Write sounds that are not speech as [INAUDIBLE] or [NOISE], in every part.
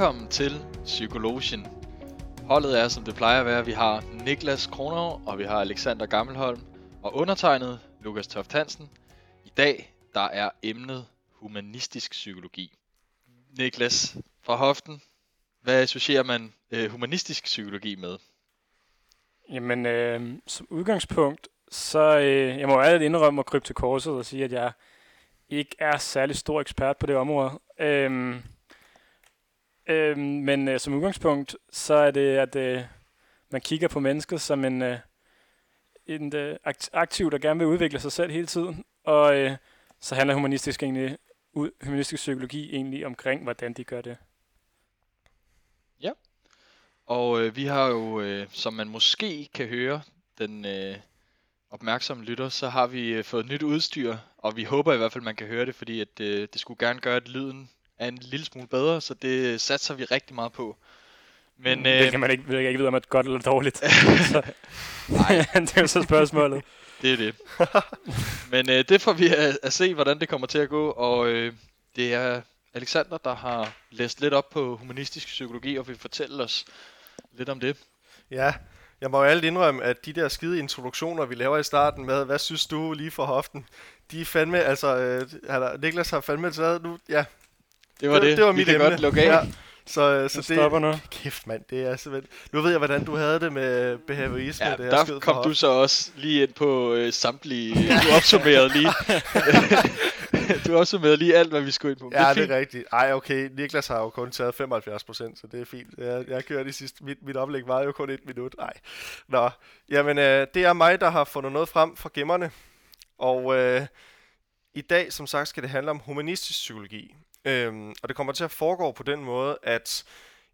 Velkommen til Psykologien. Holdet er, som det plejer at være, vi har Niklas Kronov, og vi har Alexander Gammelholm, og undertegnet Lukas Toft Hansen. I dag, der er emnet humanistisk psykologi. Niklas, fra hoften, hvad associerer man øh, humanistisk psykologi med? Jamen, øh, som udgangspunkt, så øh, jeg må ærligt indrømme at krybe til korset og sige, at jeg ikke er særlig stor ekspert på det område. Øh, øh, men øh, som udgangspunkt, så er det, at øh, man kigger på mennesket som en, øh, en øh, aktiv, der gerne vil udvikle sig selv hele tiden. Og øh, så handler humanistisk, egentlig, humanistisk psykologi egentlig omkring, hvordan de gør det. Ja, og øh, vi har jo, øh, som man måske kan høre, den øh, opmærksomme lytter, så har vi øh, fået nyt udstyr, og vi håber i hvert fald, man kan høre det, fordi at, øh, det skulle gerne gøre, at lyden er en lille smule bedre, så det satser vi rigtig meget på. Men, mm, det øh, kan man ikke, vil ikke vide, om det er godt eller dårligt. [LAUGHS] så, Nej. [LAUGHS] det er jo så spørgsmålet. [LAUGHS] Det er det. Men øh, det får vi at, at se, hvordan det kommer til at gå, og øh, det er Alexander, der har læst lidt op på humanistisk psykologi, og vil fortælle os lidt om det. Ja, jeg må jo alt indrømme, at de der skide introduktioner, vi laver i starten med, hvad synes du lige for hoften, de er fandme, altså, øh, Niklas har fandme taget nu, ja. Det var det, det, det var mit emne. godt lukke af. Ja. Så, øh, så det stopper nu. Kæft mand, det er simpelthen... Nu ved jeg, hvordan du havde det med behaviorisme. Ja, det der kom du så også lige ind på øh, samtlige... Du opsummerede lige. [LAUGHS] du opsummerede lige alt, hvad vi skulle ind på. Ja, det er, det er rigtigt. Ej, okay. Niklas har jo kun taget 75 procent, så det er fint. Jeg, jeg kører de sidste... Mit, mit oplæg var jo kun et minut. Nej. Nå, jamen øh, det er mig, der har fundet noget frem fra gemmerne. Og øh, i dag, som sagt, skal det handle om humanistisk psykologi. Øhm, og det kommer til at foregå på den måde, at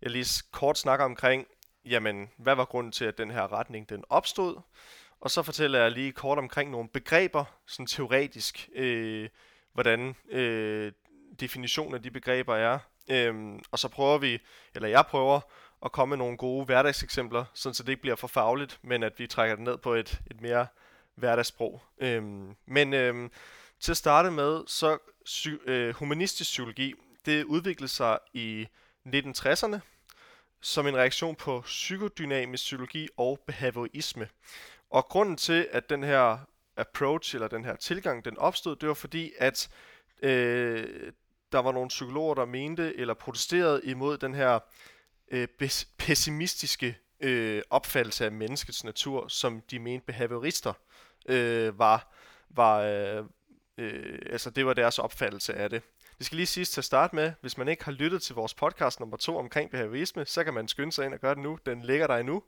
jeg lige kort snakker omkring, jamen, hvad var grunden til, at den her retning den opstod? Og så fortæller jeg lige kort omkring nogle begreber, sådan teoretisk, øh, hvordan øh, definitionen af de begreber er. Øhm, og så prøver vi, eller jeg prøver, at komme med nogle gode hverdagseksempler, sådan så det ikke bliver for fagligt, men at vi trækker det ned på et, et mere hverdagssprog. Øhm, men øhm, til at starte med, så psy- øh, humanistisk psykologi, det udviklede sig i 1960'erne som en reaktion på psykodynamisk psykologi og behaviorisme. Og grunden til, at den her approach, eller den her tilgang, den opstod, det var fordi, at øh, der var nogle psykologer, der mente eller protesterede imod den her øh, pessimistiske øh, opfattelse af menneskets natur, som de mente behaviorister øh, var, var, øh, Øh, altså det var deres opfattelse af det. Det skal lige siges til at starte med, hvis man ikke har lyttet til vores podcast nummer to omkring behaviorisme, så kan man skynde sig ind og gøre det nu. Den ligger der endnu.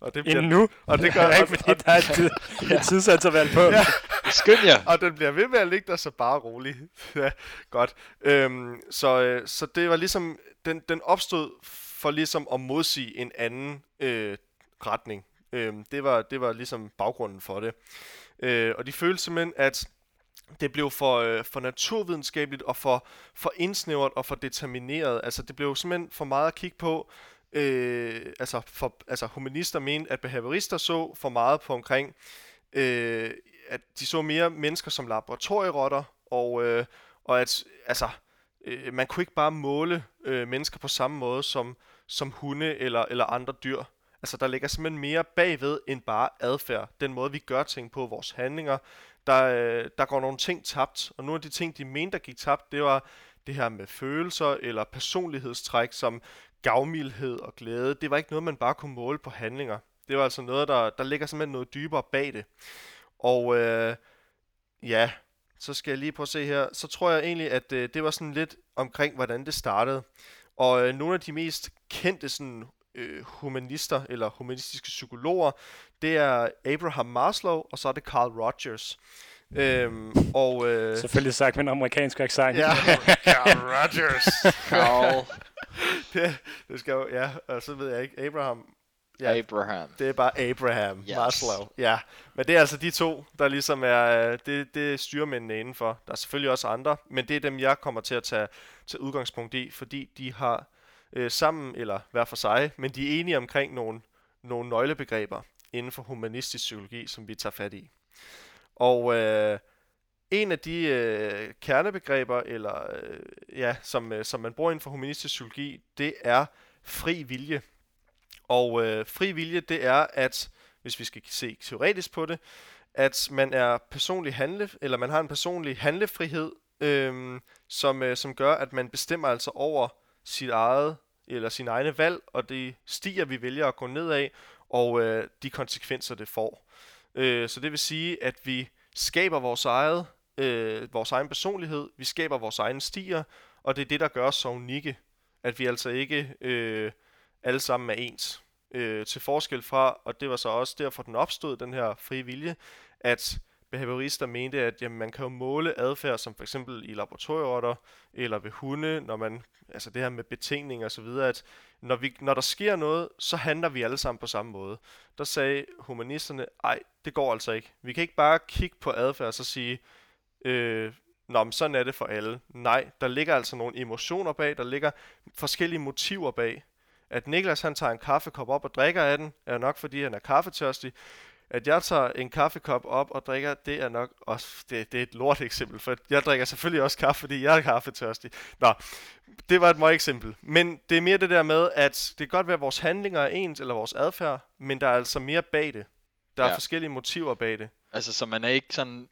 Og det bliver, endnu? Og det [LAUGHS] gør ja, ikke, fordi der er tid, ja. tidsinterval på. [LAUGHS] Ja. Skynd jer. Og den bliver ved med at ligge der, så bare rolig. [LAUGHS] ja, godt. Øhm, så, øh, så det var ligesom, den, den opstod for ligesom at modsige en anden øh, retning. Øhm, det, var, det var ligesom baggrunden for det. Øh, og de følte simpelthen, at det blev for, øh, for naturvidenskabeligt og for, for indsnævret og for determineret. Altså det blev simpelthen for meget at kigge på. Øh, altså, for, altså humanister mente, at behaviorister så for meget på omkring, øh, at de så mere mennesker som laboratorierotter, og, øh, og at altså, øh, man kunne ikke bare måle øh, mennesker på samme måde som, som hunde eller, eller andre dyr. Altså der ligger simpelthen mere bagved end bare adfærd. Den måde vi gør ting på, vores handlinger, der, øh, der går nogle ting tabt, og nogle af de ting, de mente, der gik tabt, det var det her med følelser eller personlighedstræk som gavmildhed og glæde. Det var ikke noget, man bare kunne måle på handlinger. Det var altså noget, der, der ligger simpelthen noget dybere bag det. Og øh, ja, så skal jeg lige prøve at se her. Så tror jeg egentlig, at øh, det var sådan lidt omkring, hvordan det startede. Og øh, nogle af de mest kendte sådan, øh, humanister eller humanistiske psykologer, det er Abraham Maslow, og så er det Carl Rogers. Øhm, og, øh, Selvfølgelig sagt med en amerikansk accent. Ja, [LAUGHS] Carl Rogers. Carl. [LAUGHS] det, det skal jo, ja, og så ved jeg ikke, Abraham. Ja, Abraham. Det er bare Abraham yes. Maslow. Ja, men det er altså de to, der ligesom er, det, det er styrmændene indenfor. Der er selvfølgelig også andre, men det er dem, jeg kommer til at tage, tage udgangspunkt i, fordi de har øh, sammen, eller hver for sig, men de er enige omkring nogle, nogle nøglebegreber inden for humanistisk psykologi, som vi tager fat i. Og øh, en af de øh, kernebegreber, eller øh, ja, som, øh, som man bruger inden for humanistisk psykologi, det er fri vilje. Og øh, fri vilje, det er, at hvis vi skal se teoretisk på det, at man er personlig handle, eller man har en personlig handlefrihed, øh, som, øh, som gør, at man bestemmer altså over sit eget eller sine egne valg, og det stiger, vi vælger at gå ned af, og øh, de konsekvenser, det får. Øh, så det vil sige, at vi skaber vores eget, øh, vores egen personlighed, vi skaber vores egne stier, og det er det, der gør os så unikke, at vi altså ikke øh, alle sammen er ens. Øh, til forskel fra, og det var så også derfor, den opstod, den her frie vilje, at behaviorister mente, at jamen, man kan jo måle adfærd, som for eksempel i laboratorierotter eller ved hunde, når man, altså det her med betingning og så videre, at når, vi, når der sker noget, så handler vi alle sammen på samme måde. Der sagde humanisterne, ej, det går altså ikke. Vi kan ikke bare kigge på adfærd og så sige, øh, Nå, men sådan er det for alle. Nej, der ligger altså nogle emotioner bag, der ligger forskellige motiver bag. At Niklas han tager en kaffekop op og drikker af den, er nok fordi han er kaffetørstig. At jeg tager en kaffekop op og drikker, det er nok også, det, det er et lort eksempel, for jeg drikker selvfølgelig også kaffe, fordi jeg er kaffetørstig. Nå, det var et meget eksempel. Men det er mere det der med, at det kan godt være, at vores handlinger er ens, eller vores adfærd, men der er altså mere bag det. Der er ja. forskellige motiver bag det. Altså, så man er ikke sådan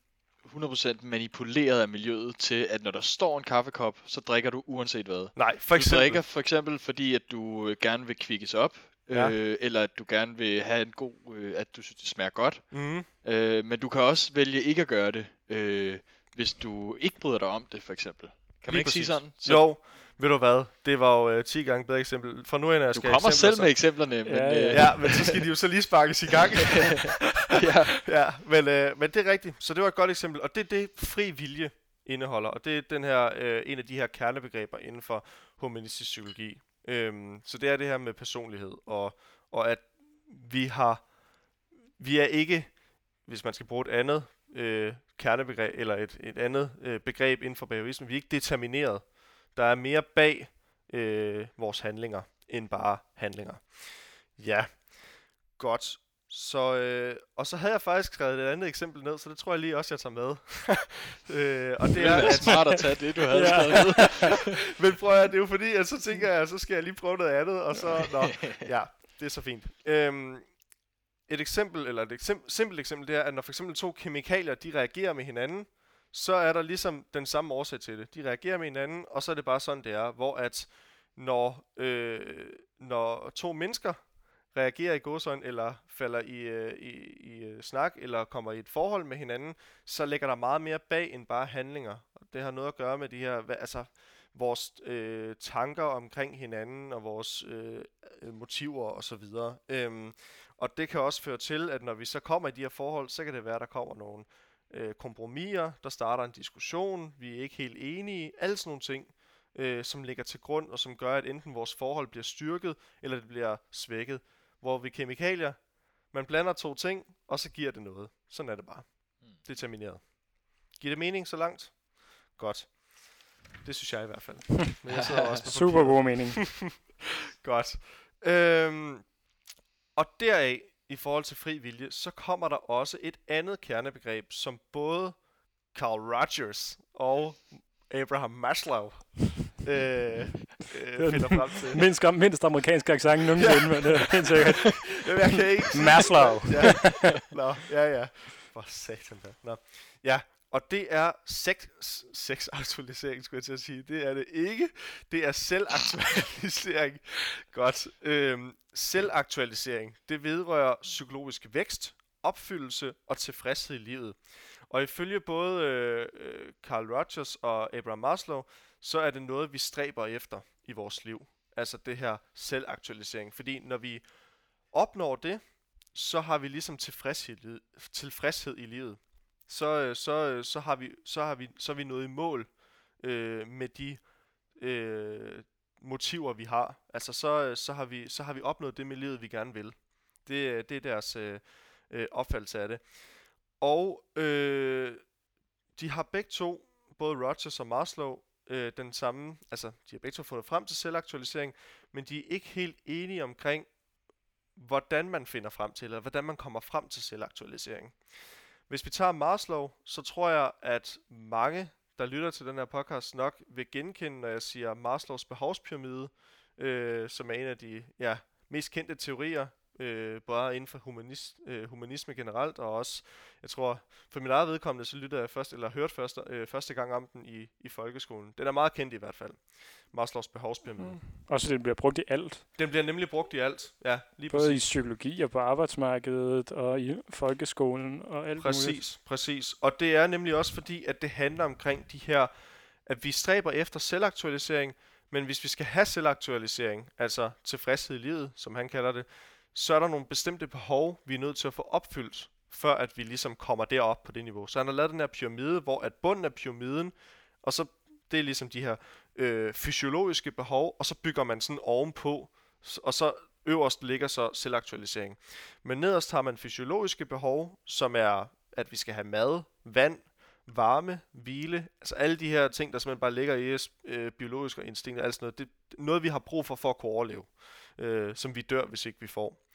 100% manipuleret af miljøet til, at når der står en kaffekop, så drikker du uanset hvad. Nej, for eksempel. Du drikker for eksempel, fordi at du øh, gerne vil kvikkes op, ja. øh, eller at du gerne vil have en god, øh, at du synes, det smager godt. Mm. Øh, men du kan også vælge ikke at gøre det, øh, hvis du ikke bryder dig om det, for eksempel. Kan man Lige ikke præcis. sige sådan? Så... Jo, ved du hvad? Det var jo øh, 10 gange bedre eksempel. For nu er jeg skal Du kommer selv så... med eksemplerne, men... Ja, ja. Øh... ja, men så skal de jo så lige sparkes i gang. [LAUGHS] ja. ja, men, øh, men det er rigtigt. Så det var et godt eksempel. Og det er det, fri vilje indeholder. Og det er den her, øh, en af de her kernebegreber inden for humanistisk psykologi. Øhm, så det er det her med personlighed. Og, og at vi har... Vi er ikke, hvis man skal bruge et andet øh, kernebegreb, eller et, et andet øh, begreb inden for behaviorisme, vi er ikke determineret. Der er mere bag øh, vores handlinger, end bare handlinger. Ja, godt. Så, øh, og så havde jeg faktisk skrevet et andet eksempel ned, så det tror jeg lige også, jeg tager med. [LAUGHS] øh, og det er, at, smart at tage det, du havde ja. skrevet ned. [LAUGHS] Men prøv at det er jo fordi, at så tænker jeg, så skal jeg lige prøve noget andet, og så, nå, ja, det er så fint. Øhm, et eksempel, eller et eksempel, simpelt eksempel, det er, at når for eksempel to kemikalier, de reagerer med hinanden, så er der ligesom den samme årsag til det. De reagerer med hinanden, og så er det bare sådan, det er, hvor at når, øh, når to mennesker reagerer i godsøjne, eller falder i, øh, i, i øh, snak, eller kommer i et forhold med hinanden, så ligger der meget mere bag end bare handlinger. Og det har noget at gøre med de her, altså vores øh, tanker omkring hinanden, og vores øh, motiver osv. Øhm, og det kan også føre til, at når vi så kommer i de her forhold, så kan det være, at der kommer nogle øh, kompromiser, der starter en diskussion, vi er ikke helt enige, alle sådan nogle ting, øh, som ligger til grund, og som gør, at enten vores forhold bliver styrket, eller det bliver svækket. Hvor vi kemikalier, man blander to ting, og så giver det noget. Sådan er det bare. Mm. Determineret. Giver det mening så langt? Godt. Det synes jeg i hvert fald. [LAUGHS] Men jeg sidder også på [LAUGHS] Super god mening. [LAUGHS] Godt. Øhm, og deraf i forhold til fri vilje, så kommer der også et andet kernebegreb, som både Carl Rogers og Abraham Maslow øh, øh, finder frem til. Mindst, mindst amerikansk accent nogensinde, men det er helt sikkert. [LAUGHS] Jamen, jeg kan ikke Maslow. ja. Nå, ja, ja. For satan da. Nå. Ja, og det er sex, sexaktualisering, skulle jeg til at sige. Det er det ikke. Det er selvaktualisering. [LAUGHS] Godt. Øhm, selvaktualisering, det vedrører psykologisk vækst, opfyldelse og tilfredshed i livet. Og ifølge både øh, øh, Carl Rogers og Abraham Maslow, så er det noget, vi stræber efter i vores liv. Altså det her selvaktualisering. Fordi når vi opnår det, så har vi ligesom tilfredshed, tilfredshed i livet så, øh, så, øh, så, har vi, så, har vi, så er vi nået i mål øh, med de øh, motiver, vi har. Altså, så, øh, så, har vi, så har vi opnået det med livet, vi gerne vil. Det, det er deres øh, opfattelse af det. Og øh, de har begge to, både Rogers og Maslow, øh, den samme, altså de har begge to fundet frem til selvaktualisering, men de er ikke helt enige omkring, hvordan man finder frem til, eller hvordan man kommer frem til selvaktualisering. Hvis vi tager Maslow, så tror jeg, at mange, der lytter til den her podcast, nok vil genkende, når jeg siger Maslows behovspyramide, øh, som er en af de ja, mest kendte teorier øh, både inden for humanist, øh, humanisme generelt, og også, jeg tror, for min eget vedkommende, så lytter jeg først, eller hørt første, øh, første gang om den i, i folkeskolen. Den er meget kendt i hvert fald. Maslows behovspyramide. Mm. Også den bliver brugt i alt. Den bliver nemlig brugt i alt, ja, lige Både præcis. i psykologi og på arbejdsmarkedet og i folkeskolen og alt Præcis, muligt. præcis. Og det er nemlig også fordi, at det handler omkring de her, at vi stræber efter selvaktualisering, men hvis vi skal have selvaktualisering, altså tilfredshed i livet, som han kalder det, så er der nogle bestemte behov, vi er nødt til at få opfyldt, før at vi ligesom kommer derop på det niveau. Så han har lavet den her pyramide, hvor at bunden af pyramiden, og så det er ligesom de her øh, fysiologiske behov, og så bygger man sådan ovenpå, og så øverst ligger så selvaktualisering. Men nederst har man fysiologiske behov, som er, at vi skal have mad, vand, varme, hvile, altså alle de her ting, der simpelthen bare ligger i os, øh, biologisk og instinkt og alt sådan noget, det er noget, vi har brug for for at kunne overleve, øh, som vi dør, hvis ikke vi får.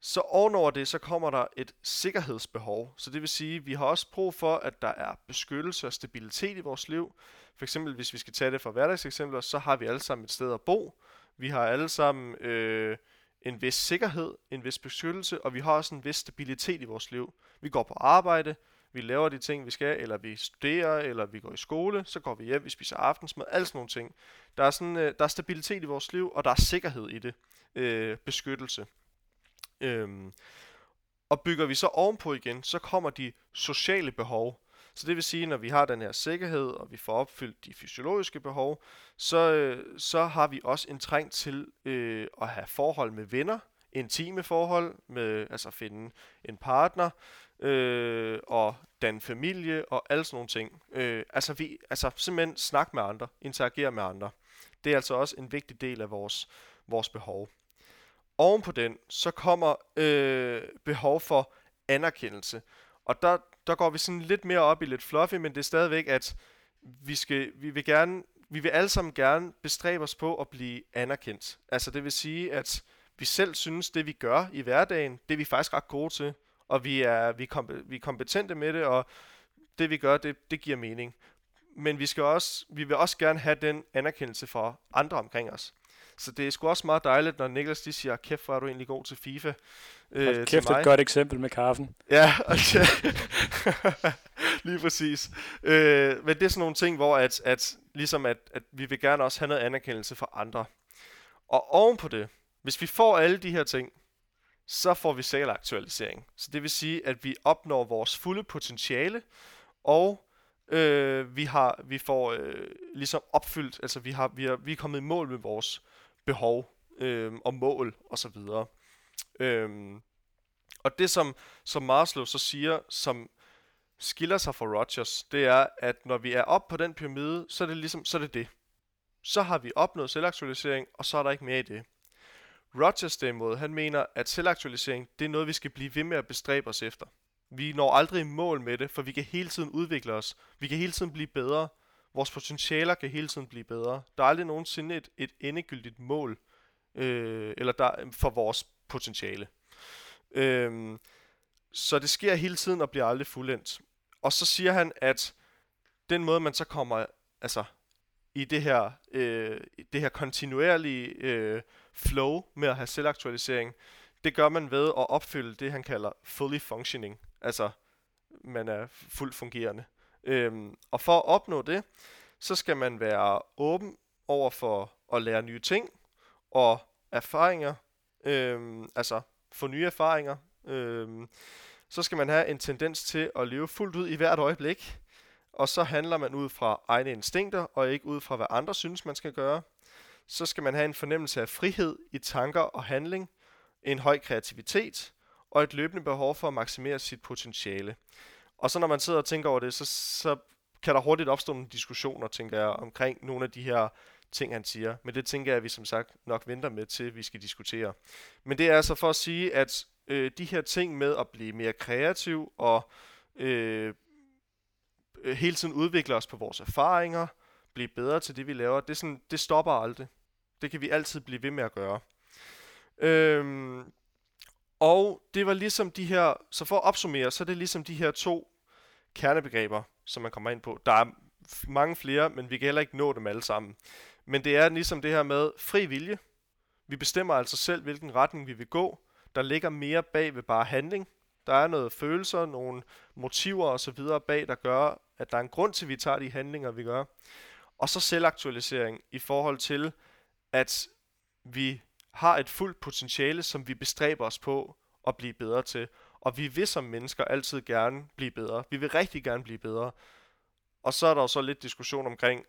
Så ovenover det, så kommer der et sikkerhedsbehov. Så det vil sige, at vi har også brug for, at der er beskyttelse og stabilitet i vores liv. For eksempel, hvis vi skal tage det fra hverdagseksempler, så har vi alle sammen et sted at bo. Vi har alle sammen øh, en vis sikkerhed, en vis beskyttelse, og vi har også en vis stabilitet i vores liv. Vi går på arbejde, vi laver de ting, vi skal, eller vi studerer, eller vi går i skole, så går vi hjem, vi spiser aftensmad, alle sådan nogle ting. Der er, sådan, øh, der er stabilitet i vores liv, og der er sikkerhed i det. Øh, beskyttelse. Øhm, og bygger vi så ovenpå igen, så kommer de sociale behov. Så det vil sige, når vi har den her sikkerhed, og vi får opfyldt de fysiologiske behov, så, øh, så har vi også en træng til øh, at have forhold med venner, intime forhold, med altså finde en partner, øh, og danne familie og alle sådan nogle ting. Øh, altså, vi, altså simpelthen snak med andre, interagere med andre. Det er altså også en vigtig del af vores, vores behov. Oven på den, så kommer øh, behov for anerkendelse. Og der, der går vi sådan lidt mere op i lidt fluffy, men det er stadigvæk, at vi, skal, vi vil gerne vi vil alle sammen gerne bestræbe os på at blive anerkendt. Altså det vil sige, at vi selv synes, det vi gør i hverdagen, det er vi faktisk ret gode til og vi er, vi, komp- vi er kompetente med det, og det vi gør, det, det giver mening. Men vi, skal også, vi vil også gerne have den anerkendelse fra andre omkring os. Så det er sgu også meget dejligt, når Niklas de siger, kæft, hvor er du egentlig god til FIFA. Øh, kæft, et godt eksempel med kaffen. Ja, okay. [LAUGHS] lige præcis. Øh, men det er sådan nogle ting, hvor at, at, ligesom at, at vi vil gerne også have noget anerkendelse fra andre. Og oven på det, hvis vi får alle de her ting, så får vi selvaktualisering. Så det vil sige, at vi opnår vores fulde potentiale, og øh, vi har vi får øh, ligesom opfyldt, altså vi har vi har, vi er kommet i mål med vores behov øh, og mål og så videre. Øh, og det som som Maslow så siger, som skiller sig fra Rogers, det er at når vi er op på den pyramide, så er det ligesom så er det det. Så har vi opnået selvaktualisering, og så er der ikke mere i det. Rogers derimod, han mener, at selvaktualisering, det er noget, vi skal blive ved med at bestræbe os efter. Vi når aldrig i mål med det, for vi kan hele tiden udvikle os. Vi kan hele tiden blive bedre. Vores potentialer kan hele tiden blive bedre. Der er aldrig nogensinde et, et endegyldigt mål øh, eller der, for vores potentiale. Øh, så det sker hele tiden og bliver aldrig fuldendt. Og så siger han, at den måde, man så kommer altså, i det her, øh, det her kontinuerlige øh, flow med at have selvaktualisering, det gør man ved at opfylde det, han kalder fully functioning. Altså, man er fuldt fungerende. Øhm, og for at opnå det, så skal man være åben over for at lære nye ting og erfaringer, øhm, altså få nye erfaringer. Øhm, så skal man have en tendens til at leve fuldt ud i hvert øjeblik, og så handler man ud fra egne instinkter og ikke ud fra, hvad andre synes, man skal gøre så skal man have en fornemmelse af frihed i tanker og handling, en høj kreativitet og et løbende behov for at maksimere sit potentiale. Og så når man sidder og tænker over det, så, så kan der hurtigt opstå nogle diskussioner, tænker jeg, omkring nogle af de her ting, han siger. Men det tænker jeg, at vi som sagt nok venter med til, vi skal diskutere. Men det er altså for at sige, at øh, de her ting med at blive mere kreativ og øh, øh hele tiden udvikle os på vores erfaringer, blive bedre til det, vi laver, det, sådan, det stopper aldrig. Det kan vi altid blive ved med at gøre. Øhm, Og det var ligesom de her, så for at opsummere, så er det ligesom de her to kernebegreber, som man kommer ind på. Der er mange flere, men vi kan heller ikke nå dem alle sammen. Men det er ligesom det her med fri vilje. Vi bestemmer altså selv, hvilken retning vi vil gå. Der ligger mere bag ved bare handling. Der er noget følelser, nogle motiver osv. bag, der gør, at der er en grund til, at vi tager de handlinger, vi gør. Og så selvaktualisering i forhold til, at vi har et fuldt potentiale, som vi bestræber os på at blive bedre til. Og vi vil som mennesker altid gerne blive bedre. Vi vil rigtig gerne blive bedre. Og så er der jo så lidt diskussion omkring,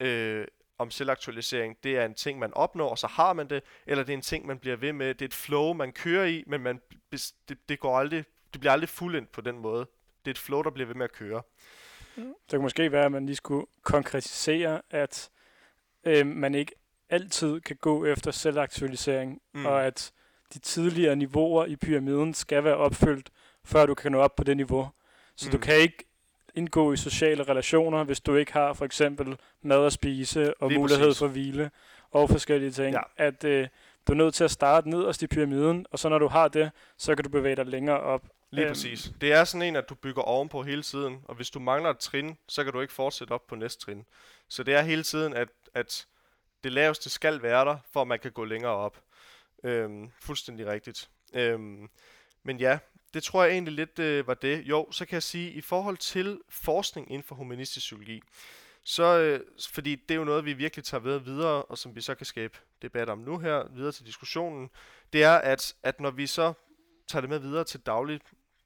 øh, om selvaktualisering, det er en ting, man opnår, og så har man det, eller det er en ting, man bliver ved med. Det er et flow, man kører i, men man, det, det, går aldrig, det bliver aldrig fuldendt på den måde. Det er et flow, der bliver ved med at køre. Det kan måske være, at man lige skulle konkretisere, at øh, man ikke altid kan gå efter selvaktualisering, mm. og at de tidligere niveauer i pyramiden skal være opfyldt, før du kan nå op på det niveau. Så mm. du kan ikke indgå i sociale relationer, hvis du ikke har for eksempel mad at spise og Lige mulighed præcis. for hvile og forskellige ting. Ja. At øh, du er nødt til at starte nederst i pyramiden, og så når du har det, så kan du bevæge dig længere op. Lige øhm. præcis. Det er sådan en, at du bygger ovenpå hele tiden, og hvis du mangler et trin, så kan du ikke fortsætte op på næste trin. Så det er hele tiden, at, at det laveste skal være der, for at man kan gå længere op. Øhm, fuldstændig rigtigt. Øhm, men ja, det tror jeg egentlig lidt øh, var det. Jo, så kan jeg sige, i forhold til forskning inden for humanistisk psykologi, så, øh, fordi det er jo noget, vi virkelig tager ved videre, og som vi så kan skabe debat om nu her, videre til diskussionen, det er, at, at når vi så tager det med videre til dagligt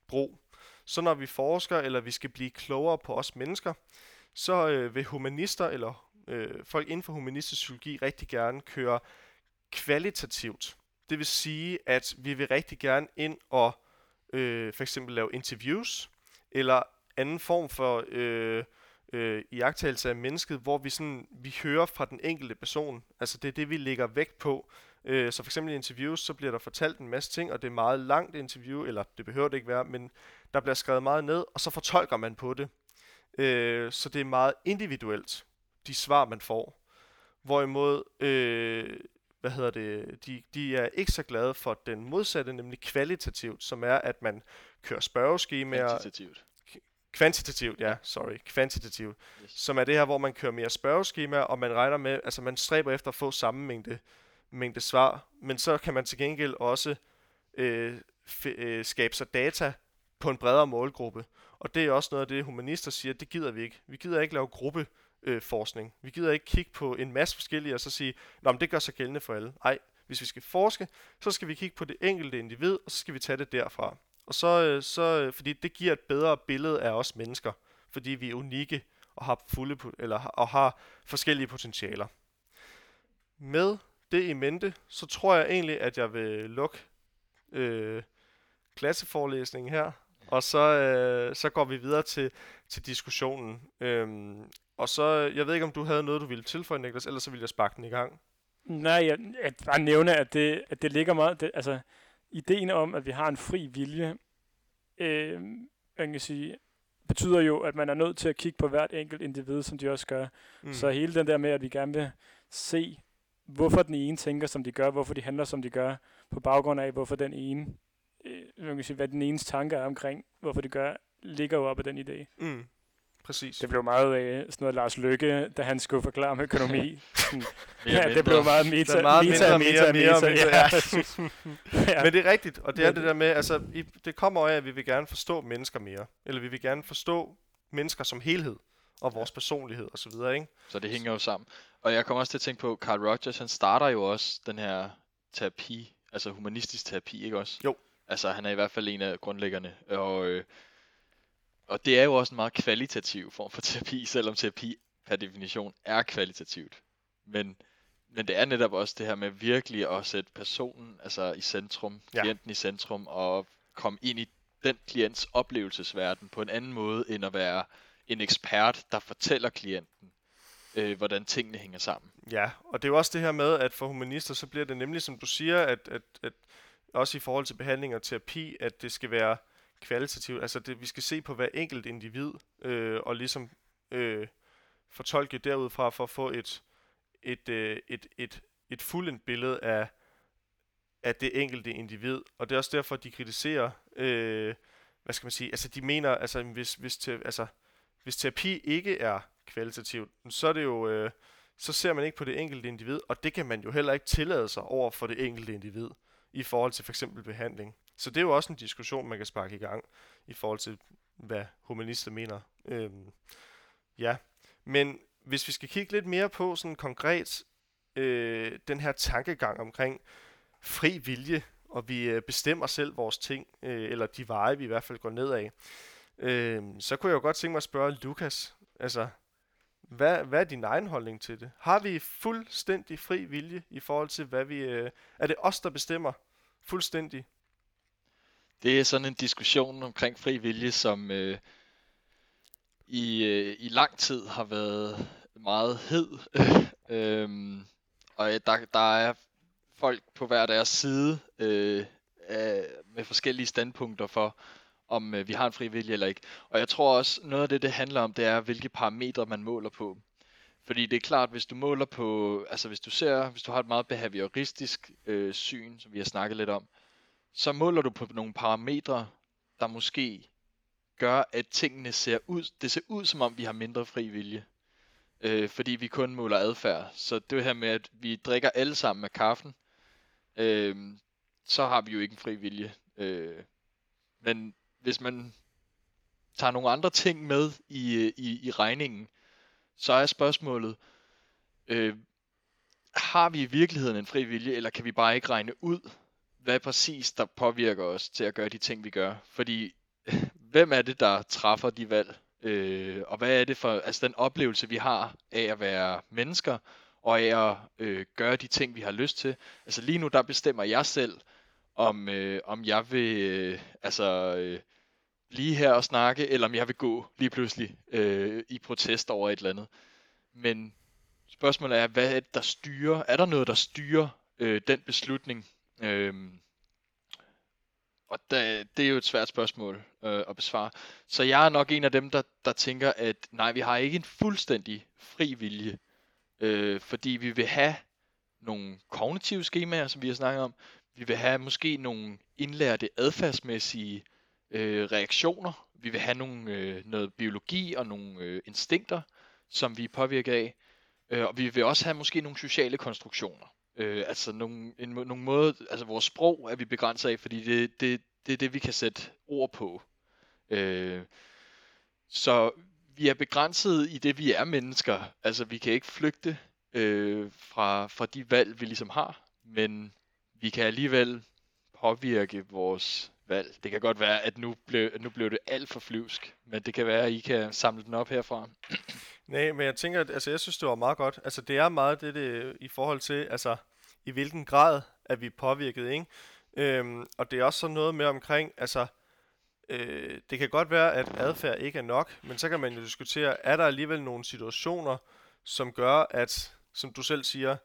brug, så når vi forsker, eller vi skal blive klogere på os mennesker, så øh, vil humanister, eller øh, folk inden for humanistisk psykologi, rigtig gerne køre kvalitativt. Det vil sige, at vi vil rigtig gerne ind og øh, for eksempel lave interviews, eller anden form for øh, øh, iagtagelse af mennesket, hvor vi sådan vi hører fra den enkelte person. Altså det er det, vi lægger vægt på. Øh, så for eksempel i interviews, så bliver der fortalt en masse ting, og det er meget langt interview, eller det behøver det ikke være, men der bliver skrevet meget ned, og så fortolker man på det. Øh, så det er meget individuelt, de svar, man får. Hvorimod øh, hvad hedder det, de, de er ikke så glade for den modsatte, nemlig kvalitativt, som er, at man kører spørgeskemaer. Kvantitativt. Kvantitativt, ja, sorry, kvantitativt. Yes. Som er det her, hvor man kører mere spørgeskemaer, og man regner med, altså man stræber efter at få samme mængde, mængde svar, men så kan man til gengæld også øh, f- øh, skabe sig data på en bredere målgruppe. Og det er også noget af det, humanister siger, det gider vi ikke. Vi gider ikke lave gruppe øh, forskning. Vi gider ikke kigge på en masse forskellige og så sige, Nå, men det gør sig gældende for alle. Nej, hvis vi skal forske, så skal vi kigge på det enkelte individ, og så skal vi tage det derfra. Og så, øh, så øh, fordi det giver et bedre billede af os mennesker, fordi vi er unikke og har fulde eller og har forskellige potentialer. Med det i mente, så tror jeg egentlig, at jeg vil lukke øh, klasseforelæsningen her, og så, øh, så går vi videre til, til diskussionen. Øhm, og så, jeg ved ikke, om du havde noget, du ville tilføje, Niklas, ellers så ville jeg sparke den i gang. Nej, jeg, jeg bare nævne, at det, at det ligger meget... Det, altså, ideen om, at vi har en fri vilje, øh, man kan sige, betyder jo, at man er nødt til at kigge på hvert enkelt individ, som de også gør. Mm. Så hele den der med, at vi gerne vil se, hvorfor den ene tænker, som de gør, hvorfor de handler, som de gør, på baggrund af, hvorfor den ene, øh, man kan sige, hvad den enes tanke er omkring, hvorfor de gør, ligger jo op af den idé. Mm. Præcis. Det blev meget øh, sådan noget Lars Lykke, da han skulle forklare om økonomi. [LAUGHS] ja, det blev meget meta, meget meta, meta, meta, meta, meta, ja. [LAUGHS] ja. Men det er rigtigt, og det er det der med, altså, det kommer af, at vi vil gerne forstå mennesker mere. Eller vi vil gerne forstå mennesker som helhed, og vores personlighed og så videre, ikke? Så det hænger jo sammen. Og jeg kommer også til at tænke på, Carl Rogers, han starter jo også den her terapi, altså humanistisk terapi, ikke også? Jo. Altså, han er i hvert fald en af grundlæggerne, og øh, og det er jo også en meget kvalitativ form for terapi, selvom terapi per definition er kvalitativt. Men, men det er netop også det her med virkelig at sætte personen altså i centrum, ja. klienten i centrum, og komme ind i den klients oplevelsesverden på en anden måde, end at være en ekspert, der fortæller klienten, øh, hvordan tingene hænger sammen. Ja, og det er jo også det her med, at for humanister, så bliver det nemlig, som du siger, at, at, at også i forhold til behandling og terapi, at det skal være kvalitativt. Altså det, vi skal se på hver enkelt individ, øh, og ligesom øh, fortolke derudfra for at få et, et, øh, et, et, et fuldendt billede af, af det enkelte individ. Og det er også derfor, de kritiserer, øh, hvad skal man sige, altså de mener, altså hvis, hvis, te, altså, hvis terapi ikke er kvalitativt, så er det jo, øh, så ser man ikke på det enkelte individ, og det kan man jo heller ikke tillade sig over for det enkelte individ i forhold til for eksempel behandling. Så det er jo også en diskussion, man kan sparke i gang i forhold til, hvad humanister mener. Øhm, ja, men hvis vi skal kigge lidt mere på sådan konkret øh, den her tankegang omkring fri vilje, og vi øh, bestemmer selv vores ting, øh, eller de veje, vi i hvert fald går ned af, øh, så kunne jeg jo godt tænke mig at spørge Lukas, altså, hvad, hvad er din egen holdning til det? Har vi fuldstændig fri vilje i forhold til, hvad vi... Øh, er det os, der bestemmer fuldstændig? Det er sådan en diskussion omkring fri vilje, som øh, i, øh, i lang tid har været meget hed. [LAUGHS] øhm, og øh, der, der er folk på hver deres side øh, af, med forskellige standpunkter for, om øh, vi har en fri vilje eller ikke. Og jeg tror også, noget af det, det handler om, det er, hvilke parametre man måler på. Fordi det er klart, hvis du måler på, altså hvis du ser, hvis du har et meget behavioristisk øh, syn, som vi har snakket lidt om, så måler du på nogle parametre, der måske gør, at tingene ser ud, det ser ud som om vi har mindre fri vilje. Øh, fordi vi kun måler adfærd. Så det her med, at vi drikker alle sammen med kaffen, øh, så har vi jo ikke en fri vilje. Øh, men hvis man tager nogle andre ting med i, i, i regningen, så er spørgsmålet, øh, har vi i virkeligheden en fri vilje, eller kan vi bare ikke regne ud, hvad præcis der påvirker os til at gøre de ting, vi gør? Fordi, [LAUGHS] hvem er det, der træffer de valg? Øh, og hvad er det for, altså den oplevelse, vi har af at være mennesker, og af at øh, gøre de ting, vi har lyst til. Altså lige nu, der bestemmer jeg selv, om, øh, om jeg vil, øh, altså... Øh, blive her og snakke, eller om jeg vil gå lige pludselig øh, i protest over et eller andet. Men spørgsmålet er, hvad er det, der styrer? Er der noget, der styrer øh, den beslutning? Øh, og da, det er jo et svært spørgsmål øh, at besvare. Så jeg er nok en af dem, der, der tænker, at nej, vi har ikke en fuldstændig fri vilje. Øh, fordi vi vil have nogle kognitive skemaer, som vi har snakket om. Vi vil have måske nogle indlærte adfærdsmæssige øh, øh, reaktioner. Vi vil have nogle, øh, noget biologi og nogle øh, instinkter, som vi er påvirket af. Øh, og vi vil også have måske nogle sociale konstruktioner. Øh, altså nogle, en, nogle måde, altså vores sprog er vi begrænset af, fordi det, det, det er det, vi kan sætte ord på. Øh, så vi er begrænset i det, vi er mennesker. Altså vi kan ikke flygte øh, fra, fra de valg, vi ligesom har, men vi kan alligevel påvirke vores valg. Det kan godt være, at nu blev, nu blev det alt for flyvsk, men det kan være, at I kan samle den op herfra. [CLEARS THROAT] Nej, men jeg tænker, at altså, jeg synes, det var meget godt. Altså, det er meget det, det i forhold til, altså, i hvilken grad er vi påvirket, ikke? Øhm, og det er også sådan noget med omkring, altså, øh, det kan godt være, at adfærd ikke er nok, men så kan man jo diskutere, er der alligevel nogle situationer, som gør, at, som du selv siger,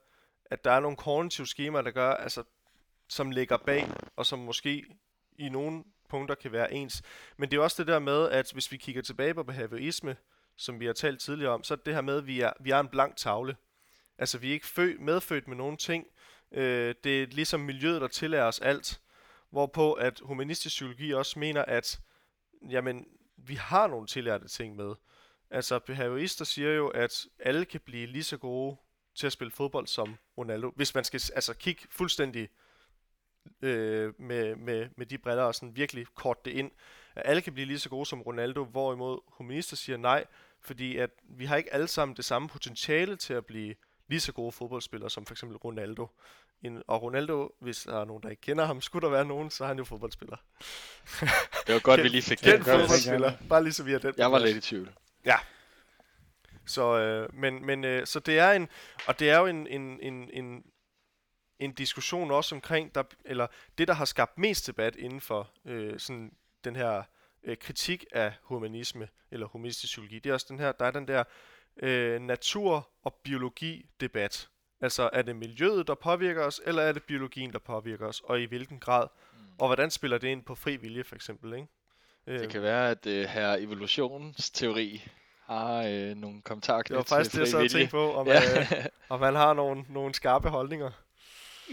at der er nogle kognitive skemaer, der gør, altså, som ligger bag, og som måske i nogle punkter kan være ens. Men det er også det der med, at hvis vi kigger tilbage på behaviorisme, som vi har talt tidligere om, så er det her med, at vi er, vi er en blank tavle. Altså vi er ikke fø, medfødt med nogen ting. Øh, det er ligesom miljøet, der tillærer os alt. Hvorpå at humanistisk psykologi også mener, at jamen, vi har nogle tillærte ting med. Altså behaviorister siger jo, at alle kan blive lige så gode til at spille fodbold som Ronaldo. Hvis man skal altså kigge fuldstændig øh, med, med, med de briller og sådan virkelig kort det ind. At alle kan blive lige så gode som Ronaldo, hvorimod humanister siger nej, fordi at vi har ikke alle sammen det samme potentiale til at blive lige så gode fodboldspillere som for eksempel Ronaldo. En, og Ronaldo, hvis der er nogen, der ikke kender ham, skulle der være nogen, så er han jo fodboldspiller. [LAUGHS] Det var godt, vi lige fik den. Den fodboldspiller, bare lige så vi er den. Jeg var lidt i tvivl. Ja. Så, øh, men, men, øh, så det er en, og det er jo en, en, en, en en diskussion også omkring, der, eller det, der har skabt mest debat inden for øh, sådan den her øh, kritik af humanisme, eller humanistisk psykologi, det er også den her, der er den der øh, natur- og biologi-debat. Altså, er det miljøet, der påvirker os, eller er det biologien, der påvirker os, og i hvilken grad? Mm. Og hvordan spiller det ind på fri vilje, for eksempel, ikke? Det kan være, at øh, her evolutionsteori har øh, nogle kommentarer Det var faktisk det, jeg sad og tænkte på, om, ja. øh, om man har nogle, nogle skarpe holdninger.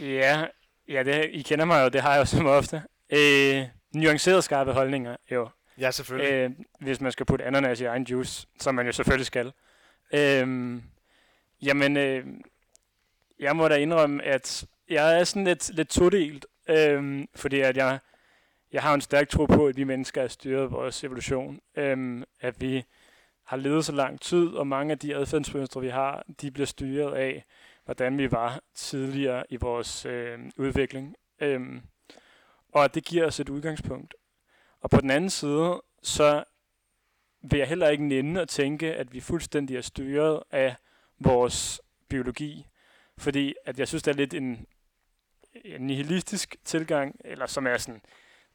Ja, Ja, det, I kender mig jo, det har jeg jo som ofte. Øh, nuanceret skarpe holdninger, jo. Ja, selvfølgelig. Øh, hvis man skal putte ananas i egen juice, som man jo selvfølgelig skal. Øh, jamen, øh, jeg må da indrømme, at jeg er sådan lidt, lidt todelt, øh, fordi at jeg, jeg har en stærk tro på, at vi mennesker er styret vores evolution. Øh, at vi har levet så lang tid, og mange af de adfærdsmønstre, vi har, de bliver styret af, hvordan vi var tidligere i vores øh, udvikling. Øhm, og det giver os et udgangspunkt. Og på den anden side, så vil jeg heller ikke nænde at tænke, at vi fuldstændig er styret af vores biologi. Fordi at jeg synes, det er lidt en, en nihilistisk tilgang, eller som er sådan,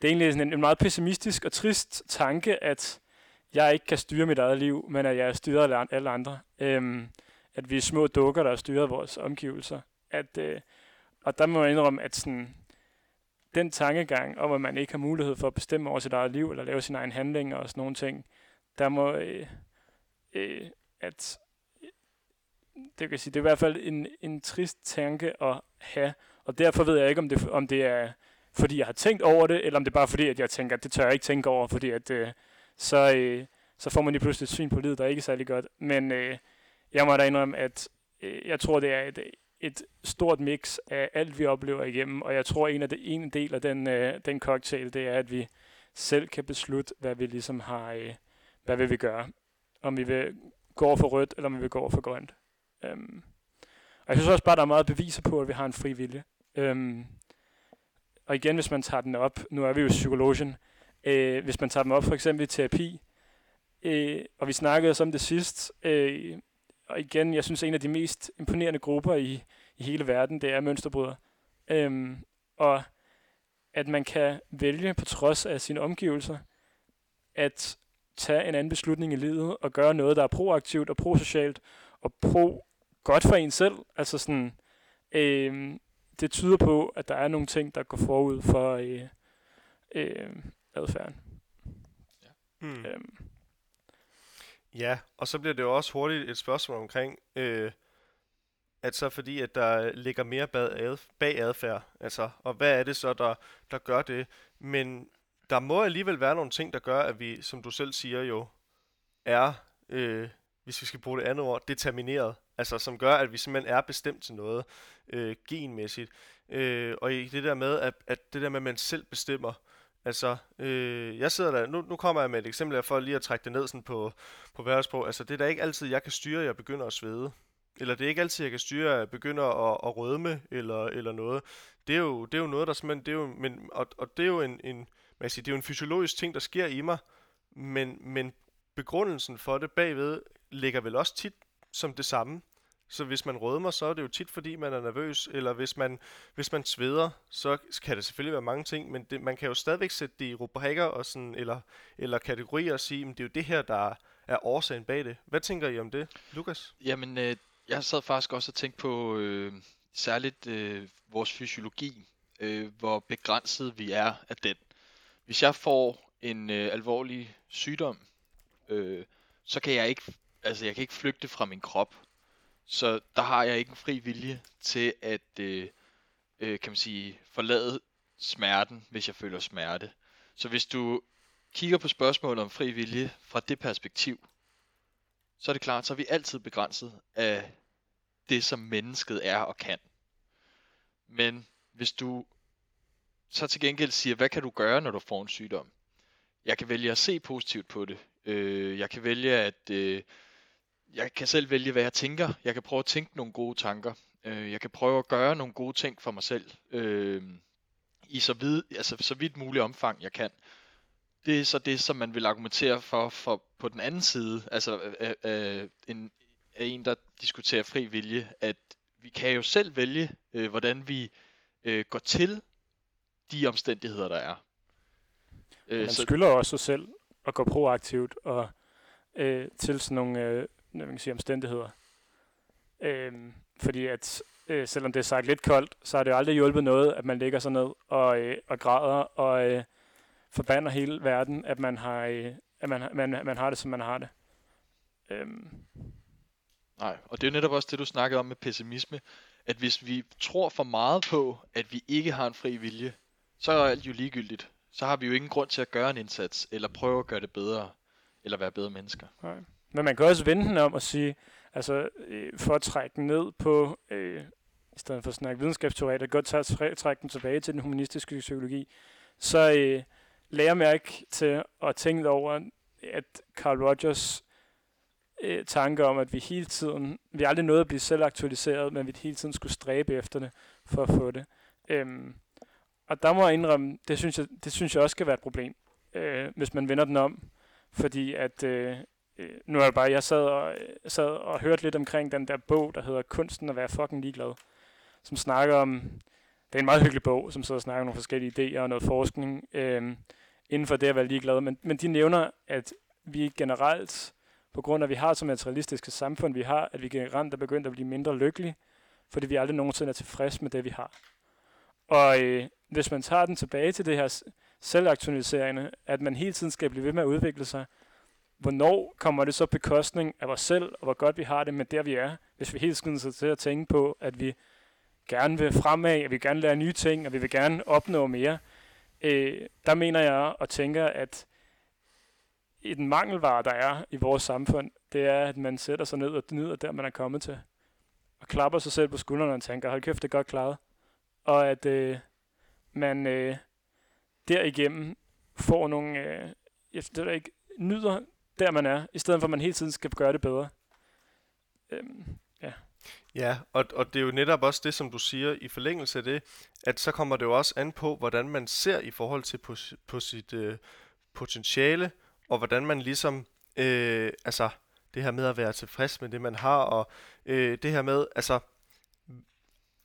det er egentlig sådan en, en meget pessimistisk og trist tanke, at jeg ikke kan styre mit eget liv, men at jeg er styret af alle andre. Øhm, at vi er små dukker, der styrer vores omgivelser. At, øh, og der må jeg indrømme, at sådan, den tankegang om, at man ikke har mulighed for at bestemme over sit eget liv, eller lave sin egen handling og sådan nogle ting, der må, øh, øh, at det kan sige, det er i hvert fald en, en trist tanke at have, og derfor ved jeg ikke, om det, om det er, fordi jeg har tænkt over det, eller om det er bare fordi, at jeg tænker, at det tør jeg ikke tænke over, fordi at, øh, så, øh, så får man lige pludselig et syn på livet, der er ikke særlig godt. Men øh, jeg må da indrømme, at øh, jeg tror, det er et, et stort mix af alt, vi oplever igennem, og jeg tror, en af det, en del af den, øh, den cocktail, det er, at vi selv kan beslutte, hvad vi ligesom har, øh, hvad vil vi gøre. Om vi vil gå over for rødt, eller om vi vil gå over for grønt. Øhm. Og jeg synes også bare, der er meget beviser på, at vi har en fri vilje. Øhm. Og igen, hvis man tager den op, nu er vi jo psykologien, øh, hvis man tager dem op for eksempel i terapi, øh, og vi snakkede også om det sidst, øh, og igen, jeg synes, en af de mest imponerende grupper i, i hele verden, det er mønsterbrydere. Øhm, og at man kan vælge på trods af sine omgivelser, at tage en anden beslutning i livet og gøre noget, der er proaktivt og prosocialt og pro godt for en selv. Altså sådan, øh, det tyder på, at der er nogle ting, der går forud for øh, øh, adfærden. Ja. Hmm. Øhm ja, og så bliver det jo også hurtigt et spørgsmål omkring, øh, at så fordi, at der ligger mere bag, adfærd, altså, og hvad er det så, der, der gør det? Men der må alligevel være nogle ting, der gør, at vi, som du selv siger jo, er, øh, hvis vi skal bruge det andet ord, determineret. Altså som gør, at vi simpelthen er bestemt til noget øh, genmæssigt. Øh, og i det der med, at, at det der med, at man selv bestemmer, Altså, øh, jeg sidder der, nu, nu kommer jeg med et eksempel her for lige at trække det ned sådan på, på hverdagssprog. Altså, det er da ikke altid, jeg kan styre, at jeg begynder at svede. Eller det er ikke altid, jeg kan styre, at jeg begynder at, at rødme, eller, eller noget. Det er, jo, det er jo noget, der simpelthen, det er jo, men, og, og det er jo en, en, man siger, det er jo en fysiologisk ting, der sker i mig, men, men begrundelsen for det bagved ligger vel også tit som det samme. Så hvis man rødmer, så er det jo tit, fordi man er nervøs, eller hvis man, hvis man sveder, så kan det selvfølgelig være mange ting, men det, man kan jo stadigvæk sætte det i rubrikker og sådan, eller, eller kategorier og sige, at det er jo det her, der er årsagen bag det. Hvad tænker I om det, Lukas? Jamen, øh, jeg sad faktisk også og tænkte på øh, særligt øh, vores fysiologi, øh, hvor begrænset vi er af den. Hvis jeg får en øh, alvorlig sygdom, øh, så kan jeg ikke, altså jeg kan ikke flygte fra min krop. Så der har jeg ikke en fri vilje til at, øh, øh, kan man sige, forlade smerten, hvis jeg føler smerte. Så hvis du kigger på spørgsmålet om fri vilje fra det perspektiv, så er det klart, så er vi altid begrænset af det, som mennesket er og kan. Men hvis du så til gengæld siger, hvad kan du gøre, når du får en sygdom? Jeg kan vælge at se positivt på det. Øh, jeg kan vælge at... Øh, jeg kan selv vælge, hvad jeg tænker. Jeg kan prøve at tænke nogle gode tanker. Øh, jeg kan prøve at gøre nogle gode ting for mig selv. Øh, I så, vid, altså, så vidt muligt omfang, jeg kan. Det er så det, som man vil argumentere for, for på den anden side. Altså øh, øh, en, af en, der diskuterer fri vilje, at vi kan jo selv vælge, øh, hvordan vi øh, går til de omstændigheder, der er. Øh, man så... skylder også sig selv at gå proaktivt og øh, til sådan nogle øh, man kan sige, omstændigheder. Øh, fordi at øh, selvom det er sagt lidt koldt, så har det jo aldrig hjulpet noget, at man ligger sig ned og, øh, og græder og øh, forbander hele verden, at man har, øh, at man, man, man har det, som man har det. Øh, Nej, og det er jo netop også det, du snakkede om med pessimisme, at hvis vi tror for meget på, at vi ikke har en fri vilje, så er alt jo ligegyldigt. Så har vi jo ingen grund til at gøre en indsats, eller prøve at gøre det bedre, eller være bedre mennesker. Nej. Men man kan også vende den om og sige, altså øh, for at trække den ned på, øh, i stedet for at snakke videnskabsteori, at godt tage trække den tilbage til den humanistiske psykologi, så øh, lærer mærke til at tænke over, at Carl Rogers øh, tanke om, at vi hele tiden, vi aldrig nåede at blive selv aktualiseret, men vi hele tiden skulle stræbe efter det for at få det. Øhm, og der må jeg indrømme, det synes jeg, det synes jeg også skal være et problem, øh, hvis man vender den om. Fordi at, øh, øh nu er det bare, jeg sad og, øh, sad og hørte lidt omkring den der bog, der hedder Kunsten at være fucking ligeglad, som snakker om, det er en meget hyggelig bog, som sidder og snakker om nogle forskellige idéer og noget forskning øh, inden for det at være ligeglad. Men, men de nævner, at vi generelt, på grund af, at vi har så materialistiske samfund, vi har, at vi generelt er begyndt at blive mindre lykkelige, fordi vi aldrig nogensinde er tilfredse med det, vi har. Og øh, hvis man tager den tilbage til det her selvaktualiserende, at man hele tiden skal blive ved med at udvikle sig, hvornår kommer det så bekostning af os selv, og hvor godt vi har det med der, vi er, hvis vi hele tiden sidder til at tænke på, at vi gerne vil fremad, at vi gerne lære nye ting, og vi vil gerne opnå mere. Øh, der mener jeg og tænker, at den mangelvare, der er i vores samfund, det er, at man sætter sig ned og nyder der, man er kommet til. Og klapper sig selv på skuldrene og tænker, hold kæft, det er godt klaret. Og at øh, man øh, derigennem får nogle, øh, jeg det ikke, nyder der, man er, i stedet for at man hele tiden skal gøre det bedre. Øhm, ja. Ja, og, og det er jo netop også det, som du siger i forlængelse af det, at så kommer det jo også an på, hvordan man ser i forhold til på, på sit øh, potentiale, og hvordan man ligesom, øh, altså det her med at være tilfreds med det, man har, og øh, det her med, altså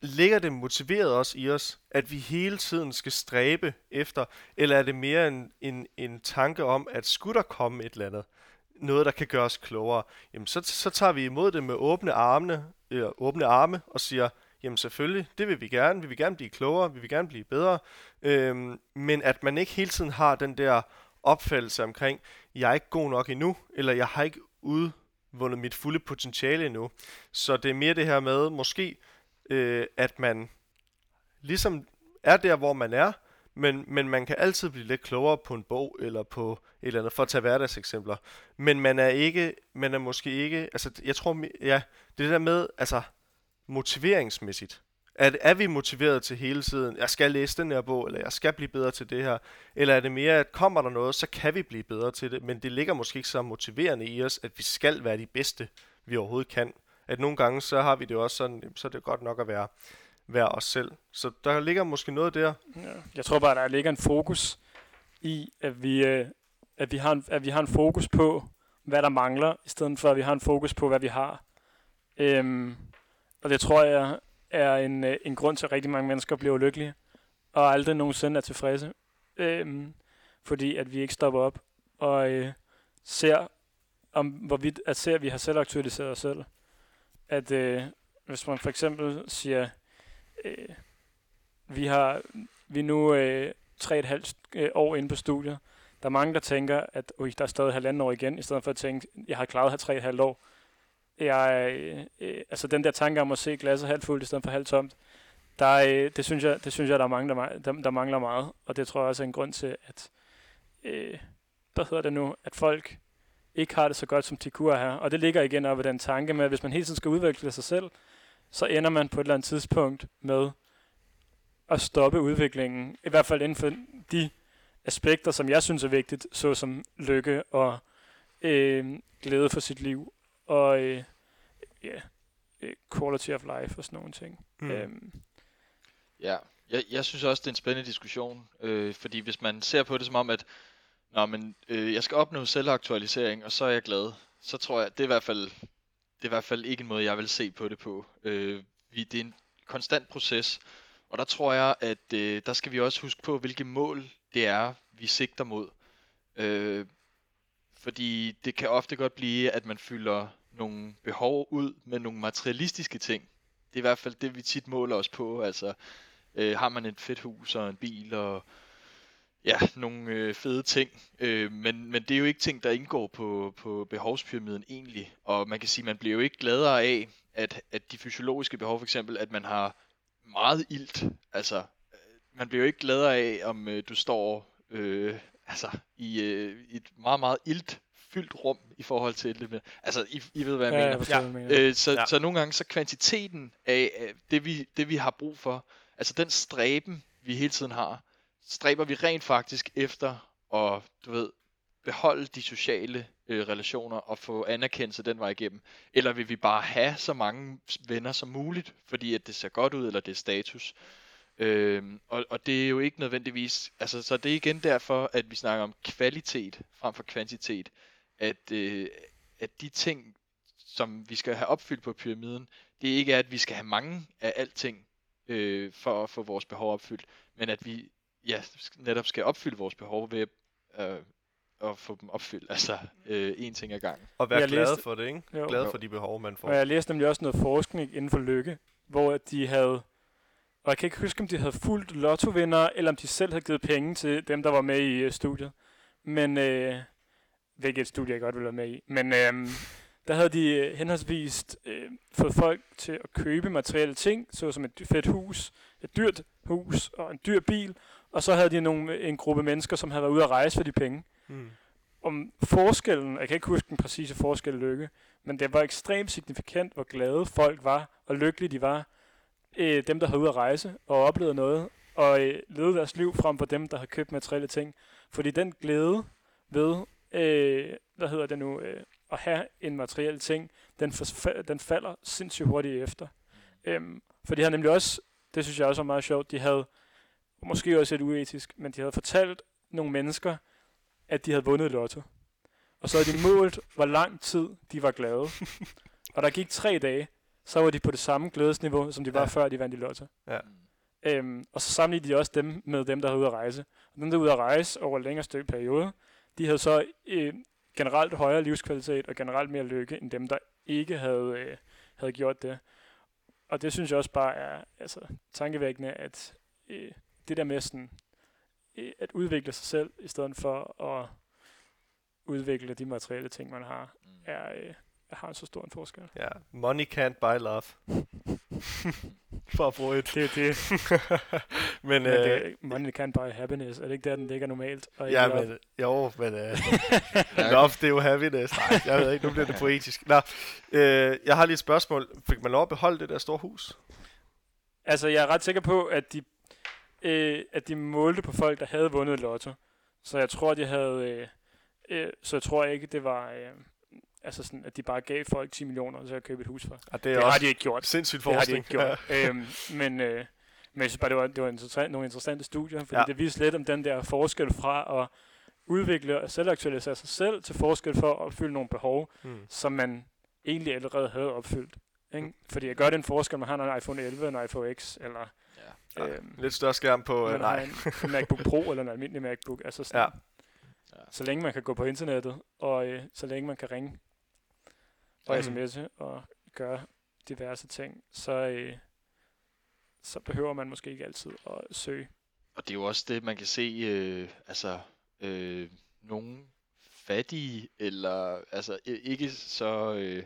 ligger det motiveret også i os, at vi hele tiden skal stræbe efter, eller er det mere en, en, en tanke om, at skulle der komme et eller andet, noget der kan gøre os klogere, jamen så, så tager vi imod det med åbne arme, øh, åbne arme og siger, jamen selvfølgelig, det vil vi gerne, vi vil gerne blive klogere, vi vil gerne blive bedre, øhm, men at man ikke hele tiden har den der opfattelse omkring, jeg er ikke god nok endnu, eller jeg har ikke udvundet mit fulde potentiale endnu. Så det er mere det her med, måske øh, at man ligesom er der, hvor man er, men, men man kan altid blive lidt klogere på en bog eller på et eller andet, for at tage hverdagseksempler. Men man er ikke, man er måske ikke, altså jeg tror, ja, det der med, altså motiveringsmæssigt, er, er vi motiveret til hele tiden, jeg skal læse den her bog, eller jeg skal blive bedre til det her, eller er det mere, at kommer der noget, så kan vi blive bedre til det, men det ligger måske ikke så motiverende i os, at vi skal være de bedste, vi overhovedet kan. At nogle gange, så har vi det også sådan, så er det godt nok at være, være os selv. Så der ligger måske noget der. Ja. Jeg tror bare, der ligger en fokus i, at vi, øh, at vi, har, en, at vi har en fokus på, hvad der mangler, i stedet for, at vi har en fokus på, hvad vi har. Øhm, og det tror jeg er en, øh, en grund til, at rigtig mange mennesker bliver ulykkelige, og aldrig nogensinde er tilfredse. Øhm, fordi at vi ikke stopper op og øh, ser, om hvorvidt, at ser, at vi har selv aktualiseret os selv at øh, hvis man for eksempel siger, øh, vi har vi er nu øh, tre et halvt øh, år inde på studiet, der er mange, der tænker, at Ui, der er stadig halvanden år igen, i stedet for at tænke, jeg har klaret her tre et halvt år. Jeg, øh, øh, altså den der tanke om at se glasset halvt fuldt i stedet for halvt tomt, der, øh, det, synes jeg, det synes jeg, der er mange, der, der, der mangler meget. Og det tror jeg også er en grund til, at øh, hvad hedder det nu, at folk ikke har det så godt, som de kunne her. Og det ligger igen op i den tanke med, at hvis man hele tiden skal udvikle sig selv, så ender man på et eller andet tidspunkt med at stoppe udviklingen. I hvert fald inden for de aspekter, som jeg synes er vigtigt, såsom lykke og øh, glæde for sit liv og øh, yeah, quality of life og sådan nogle ting. Mm. Øhm. Ja, jeg, jeg synes også, det er en spændende diskussion, øh, fordi hvis man ser på det som om, at Nå, men øh, jeg skal opnå selvaktualisering, og så er jeg glad. Så tror jeg, det er i hvert fald, det er i hvert fald ikke en måde, jeg vil se på det på. Øh, vi, det er en konstant proces, og der tror jeg, at øh, der skal vi også huske på, hvilke mål det er, vi sigter mod. Øh, fordi det kan ofte godt blive, at man fylder nogle behov ud med nogle materialistiske ting. Det er i hvert fald det, vi tit måler os på. Altså, øh, har man et fedt hus og en bil og ja, nogle øh, fede ting, øh, men, men det er jo ikke ting, der indgår på, på behovspyramiden egentlig, og man kan sige, man bliver jo ikke gladere af, at, at de fysiologiske behov, for eksempel, at man har meget ilt, altså, øh, man bliver jo ikke gladere af, om øh, du står øh, altså, i, øh, et meget, meget ilt fyldt rum i forhold til det med, altså I, I ved hvad jeg Ja, mener. jeg du mener. Øh, så, Ja. ja. så nogle gange så kvantiteten af af det vi, det vi har brug for, altså den stræben vi hele tiden har, stræber vi rent faktisk efter at, du ved, beholde de sociale øh, relationer og få anerkendelse den vej igennem? Eller vil vi bare have så mange venner som muligt, fordi at det ser godt ud, eller det er status? Øhm, og, og det er jo ikke nødvendigvis, altså så det er igen derfor, at vi snakker om kvalitet frem for kvantitet, at, øh, at de ting, som vi skal have opfyldt på pyramiden, det ikke er, at vi skal have mange af alting øh, for at få vores behov opfyldt, men at vi ja, netop skal opfylde vores behov ved øh, at få dem opfyldt, altså øh, en ting ad gangen. Og være Jeg glad læste- for det, ikke? Jo. Glad for de behov, man får. Og jeg læste nemlig også noget forskning inden for lykke, hvor at de havde, og jeg kan ikke huske, om de havde fulgt lottovinder, eller om de selv havde givet penge til dem, der var med i uh, studiet. Men, øh, hvilket studie jeg godt ville være med i. Men øh, der havde de øh, henholdsvis øh, fået folk til at købe materielle ting, såsom et fedt hus, et dyrt hus og en dyr bil, og så havde de nogle, en gruppe mennesker, som havde været ude at rejse for de penge Mm. om forskellen, jeg kan ikke huske den præcise forskel lykke, men det var ekstremt signifikant, hvor glade folk var, og lykkelige de var, øh, dem der havde ude at rejse og oplevet noget, og øh, levede deres liv frem for dem, der havde købt materielle ting. Fordi den glæde ved, øh, hvad hedder det nu, øh, at have en materiel ting, den, den falder sindssygt hurtigt efter. Øhm, for de havde nemlig også, det synes jeg også var meget sjovt, de havde, måske også lidt uetisk, men de havde fortalt nogle mennesker, at de havde vundet lotto. Og så havde de målt, hvor lang tid de var glade. [LAUGHS] og der gik tre dage, så var de på det samme glædesniveau, som de var Ja. før de vandt i lotto. Ja. Øhm, og så sammenlignede de også dem med dem, der havde ude at rejse. Og dem, der ude at rejse over en længere stykke periode, de havde så øh, generelt højere livskvalitet og generelt mere lykke, end dem, der ikke havde, øh, havde gjort det. Og det synes jeg også bare er altså, tankevækkende, at øh, det der med sådan, øh, at udvikle sig selv, i stedet for at udvikle de materielle ting, man har, Mm. er, øh, har en så stor en forskel. Ja, money can't buy love. [LAUGHS] For at bruge et. Det er det. [LAUGHS] men, Men øh, det, money can buy happiness. Er det ikke der, den ligger normalt? Og ja, love? men, jo, men øh, [LAUGHS] love, det er jo happiness. Nej, jeg ved ikke, nu bliver det poetisk. Nå, øh, jeg har lige et spørgsmål. Fik man lov at beholde det der store hus? Altså, jeg er ret sikker på, at de, øh, at de målte på folk, der havde vundet lotto. Så jeg tror, de havde... Øh, øh, så jeg tror ikke, det var... Øh, altså sådan, at de bare gav folk 10 millioner til at købe et hus for. Ja, det Det, er har de ikke gjort. sindssygt Det har de forskning. ikke gjort. [LAUGHS] Ja. Øhm, men, øh, men jeg synes bare, det var, det var interessant, nogle interessante studier, fordi ja. det viste lidt om den der forskel fra at udvikle og selvaktualisere sig selv til forskel for at opfylde nogle behov, Mm. som man egentlig allerede havde opfyldt. Ikke? Fordi jeg gør det en forskel, man har en iPhone 11, en iPhone X, eller Ja. Øhm, Lidt større skærm på, øh, nej. en, en MacBook Pro eller en almindelig MacBook. Altså sådan, Ja. ja. Så længe man kan gå på internettet, og øh, så længe man kan ringe og Mm. sms'e og gøre diverse ting, så, øh, så behøver man måske ikke altid at søge. Og det er jo også det, man kan se, øh, altså, øh, nogle fattige, eller altså ikke så, øh,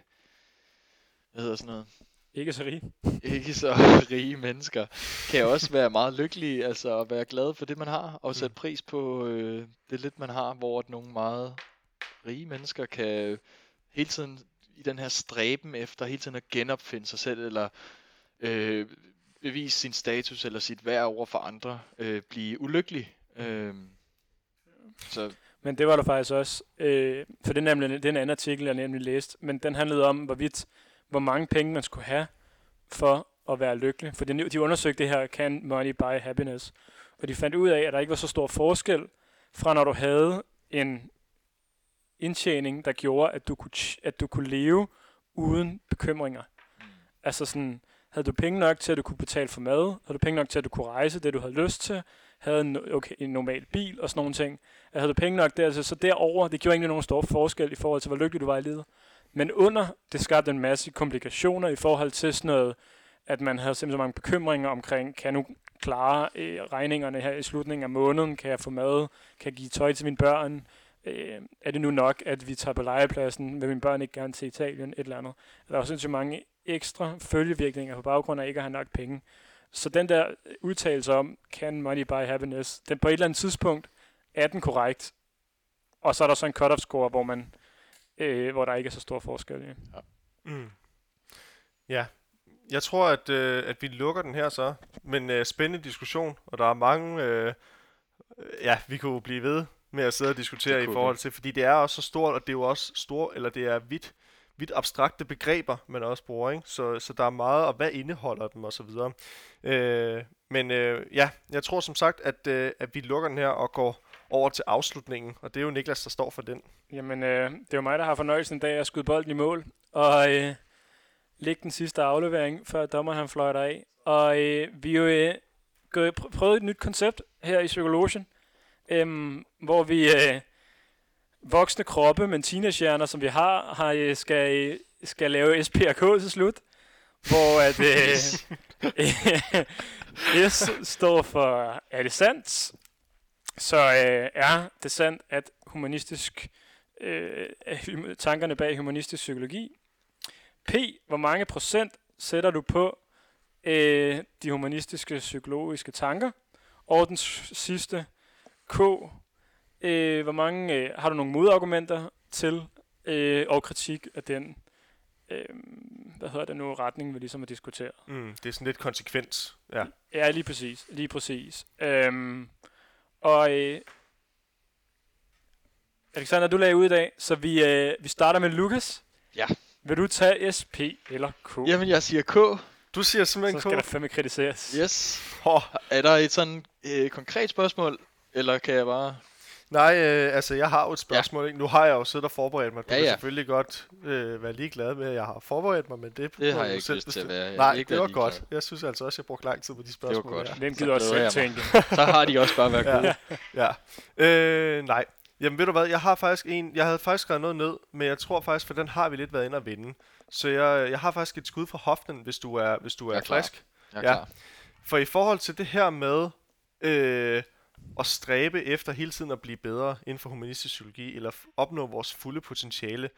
hvad hedder sådan noget, Ikke så rig. [LAUGHS] ikke så rige mennesker, kan også være meget lykkelige, altså at være glade for det, man har, og sætte pris på øh, det lidt, man har, hvor at nogle meget rige mennesker kan hele tiden i den her stræben efter hele tiden at genopfinde sig selv, eller øh, bevise sin status eller sit værd over for andre, øh, blive ulykkelig. Øh, så Men det var der faktisk også, øh, for det er nemlig det er en anden artikel, jeg nemlig læste, men den handlede om, hvorvidt, hvor mange penge man skulle have for at være lykkelig. For de, de undersøgte det her, can money buy happiness? Og de fandt ud af, at der ikke var så stor forskel fra når du havde en indtjening, der gjorde, at du kunne, at du kunne leve uden bekymringer. Altså sådan, havde du penge nok til, at du kunne betale for mad? Havde du penge nok til, at du kunne rejse det, du havde lyst til? Havde en, okay, en normal bil og sådan nogle ting? Havde du penge nok der, Altså, så derover det gjorde egentlig nogen stor forskel i forhold til, hvor lykkelig du var i livet. Men under, det skabte en masse komplikationer i forhold til sådan noget, at man havde simpelthen så mange bekymringer omkring, kan jeg nu klare øh, regningerne her i slutningen af måneden? Kan jeg få mad? Kan jeg give tøj til mine børn? Øh, er det nu nok, at vi tager på legepladsen? Vil mine børn ikke gerne til Italien? Et eller andet. Der er også sindssygt mange ekstra følgevirkninger på baggrund af ikke at have nok penge. Så den der øh, udtalelse om, can money buy happiness, den på et eller andet tidspunkt er den korrekt. Og så er der så en cut-off score, hvor man øh, hvor der ikke er så stor forskel. Ja. Ja. Mm. ja. Jeg tror, at, øh, at vi lukker den her så. Men øh, spændende diskussion, og der er mange... Øh, ja, vi kunne blive ved med at sidde og diskutere i forhold til, fordi det er også så stort, og det er jo også stort, eller det er vidt, vidt abstrakte begreber, man også bruger, ikke? Så, så der er meget, og hvad indeholder dem, og så videre. Øh, men øh, ja, jeg tror som sagt, at, øh, at vi lukker den her og går over til afslutningen, og det er jo Niklas, der står for den. Jamen, øh, det er jo mig, der har fornøjelsen i dag at skyde bolden i mål, og øh, lægge den sidste aflevering, før dommeren han fløjter af. Og øh, vi jo øh, gået, prøvet et nyt koncept her i Psykologien, øh, hvor vi øh, voksne kroppe, men teenagehjerner, som vi har, har øh, skal, skal lave SPRK til slut, hvor at øh, [LAUGHS] [LAUGHS] S står for, er det sandt? Så øh, er det sandt, at humanistisk øh, tankerne bag humanistisk psykologi. P, hvor mange procent sætter du på øh, de humanistiske psykologiske tanker? Og den sidste, K, øh, hvor mange øh, har du nogle modargumenter til øh, og kritik af den øh, hvad hedder det nu, retning, vi ligesom har diskuteret. Mm, det er sådan lidt konsekvens. Ja, ja lige præcis. Lige præcis. Øhm, og øh, Alexander, du lagde ud i dag, så vi, øh, vi starter med Lukas. Ja. Vil du tage SP eller K? Jamen, jeg siger K. Du siger simpelthen K. Så skal K. der fandme kritiseres. Yes. Oh. Er der et sådan øh, konkret spørgsmål, eller kan jeg bare... Nej, øh, altså jeg har jo et spørgsmål. Ja. Ikke? Nu har jeg jo siddet og forberedt mig. Du ja, ja. kan selvfølgelig godt øh, være ligeglad med, at jeg har forberedt mig, men det, det har jeg ikke lyst til at være. Jeg Nej, det var godt. Glad. Jeg synes altså også, at jeg brugte lang tid på de spørgsmål. Det var godt. Hvem gider også selv tænke? Så har de også bare været [LAUGHS] gode. ja. ja. Øh, nej, Jamen ved du hvad, jeg har faktisk en, jeg havde faktisk skrevet noget ned, men jeg tror faktisk, for den har vi lidt været inde at vinde. Så jeg, jeg har faktisk et skud fra hoften, hvis du er, hvis du er, er frisk. Jeg er ja. klar. For i forhold til det her med øh, at stræbe efter hele tiden at blive bedre inden for humanistisk psykologi, eller opnå vores fulde potentiale,